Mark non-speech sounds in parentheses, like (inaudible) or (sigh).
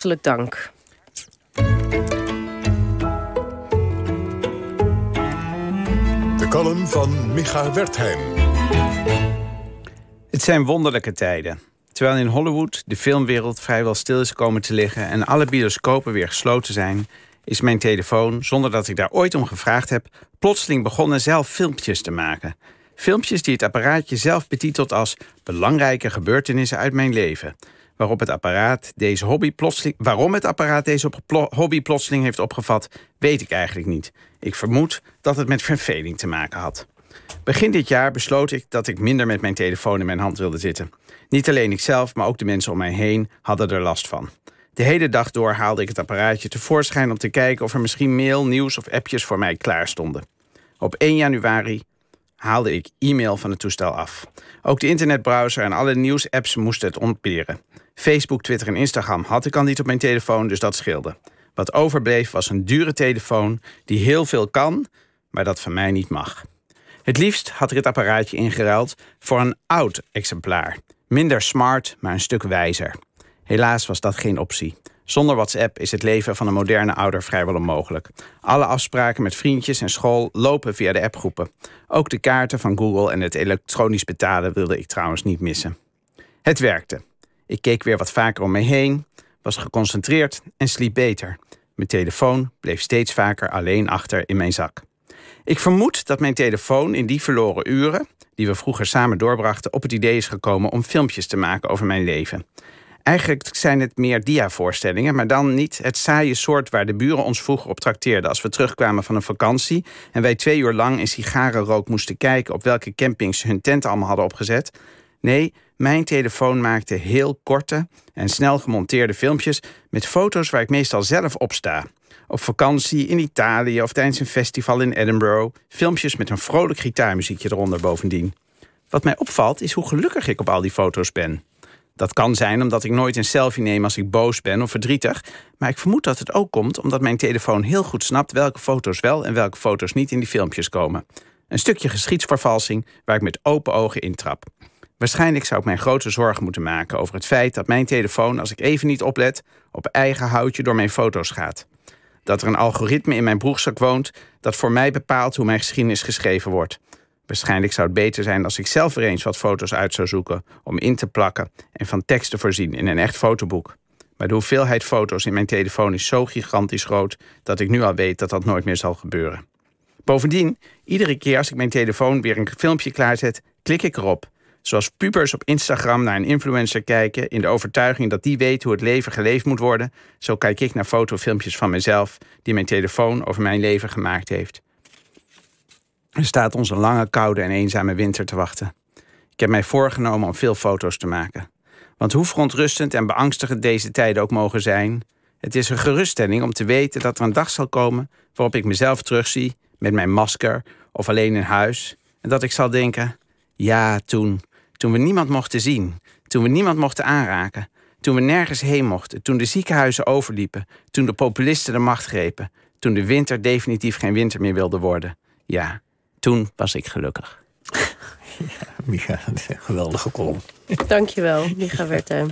Hartelijk dank. De column van Micha Wertheim. Het zijn wonderlijke tijden. Terwijl in Hollywood de filmwereld vrijwel stil is komen te liggen en alle bioscopen weer gesloten zijn, is mijn telefoon, zonder dat ik daar ooit om gevraagd heb, plotseling begonnen zelf filmpjes te maken. Filmpjes die het apparaatje zelf betitelt als belangrijke gebeurtenissen uit mijn leven. Waarop het apparaat deze hobby plotseling, waarom het apparaat deze hobby plotseling heeft opgevat, weet ik eigenlijk niet. Ik vermoed dat het met verveling te maken had. Begin dit jaar besloot ik dat ik minder met mijn telefoon in mijn hand wilde zitten. Niet alleen ikzelf, maar ook de mensen om mij heen hadden er last van. De hele dag door haalde ik het apparaatje tevoorschijn om te kijken of er misschien mail, nieuws of appjes voor mij klaar stonden. Op 1 januari haalde ik e-mail van het toestel af. Ook de internetbrowser en alle nieuwsapps moesten het ontberen. Facebook, Twitter en Instagram had ik al niet op mijn telefoon, dus dat scheelde. Wat overbleef was een dure telefoon die heel veel kan, maar dat van mij niet mag. Het liefst had ik het apparaatje ingeruild voor een oud exemplaar. Minder smart, maar een stuk wijzer. Helaas was dat geen optie. Zonder WhatsApp is het leven van een moderne ouder vrijwel onmogelijk. Alle afspraken met vriendjes en school lopen via de appgroepen. Ook de kaarten van Google en het elektronisch betalen wilde ik trouwens niet missen. Het werkte. Ik keek weer wat vaker om me heen, was geconcentreerd en sliep beter. Mijn telefoon bleef steeds vaker alleen achter in mijn zak. Ik vermoed dat mijn telefoon in die verloren uren, die we vroeger samen doorbrachten, op het idee is gekomen om filmpjes te maken over mijn leven. Eigenlijk zijn het meer dia-voorstellingen, maar dan niet het saaie soort waar de buren ons vroeger op trakteerden als we terugkwamen van een vakantie en wij twee uur lang in sigarenrook moesten kijken op welke campings hun tent allemaal hadden opgezet. Nee, mijn telefoon maakte heel korte en snel gemonteerde filmpjes met foto's waar ik meestal zelf op sta. Op vakantie in Italië of tijdens een festival in Edinburgh. Filmpjes met een vrolijk gitaarmuziekje eronder bovendien. Wat mij opvalt is hoe gelukkig ik op al die foto's ben. Dat kan zijn omdat ik nooit een selfie neem als ik boos ben of verdrietig. Maar ik vermoed dat het ook komt omdat mijn telefoon heel goed snapt welke foto's wel en welke foto's niet in die filmpjes komen. Een stukje geschiedsvervalsing waar ik met open ogen intrap. Waarschijnlijk zou ik mij grote zorgen moeten maken over het feit dat mijn telefoon, als ik even niet oplet, op eigen houtje door mijn foto's gaat. Dat er een algoritme in mijn broekzak woont dat voor mij bepaalt hoe mijn geschiedenis geschreven wordt. Waarschijnlijk zou het beter zijn als ik zelf weer eens wat foto's uit zou zoeken om in te plakken en van tekst te voorzien in een echt fotoboek. Maar de hoeveelheid foto's in mijn telefoon is zo gigantisch groot dat ik nu al weet dat dat nooit meer zal gebeuren. Bovendien, iedere keer als ik mijn telefoon weer een filmpje klaarzet, klik ik erop. Zoals pubers op Instagram naar een influencer kijken in de overtuiging dat die weet hoe het leven geleefd moet worden, zo kijk ik naar fotofilmpjes van mezelf die mijn telefoon over mijn leven gemaakt heeft. Er staat ons een lange, koude en eenzame winter te wachten. Ik heb mij voorgenomen om veel foto's te maken. Want hoe verontrustend en beangstigend deze tijden ook mogen zijn, het is een geruststelling om te weten dat er een dag zal komen waarop ik mezelf terugzie met mijn masker of alleen in huis en dat ik zal denken: ja, toen, toen we niemand mochten zien, toen we niemand mochten aanraken, toen we nergens heen mochten, toen de ziekenhuizen overliepen, toen de populisten de macht grepen, toen de winter definitief geen winter meer wilde worden. Ja, toen was ik gelukkig. (laughs) Ja, Micha, een geweldige kolom. Dankjewel, Micha Wertheim.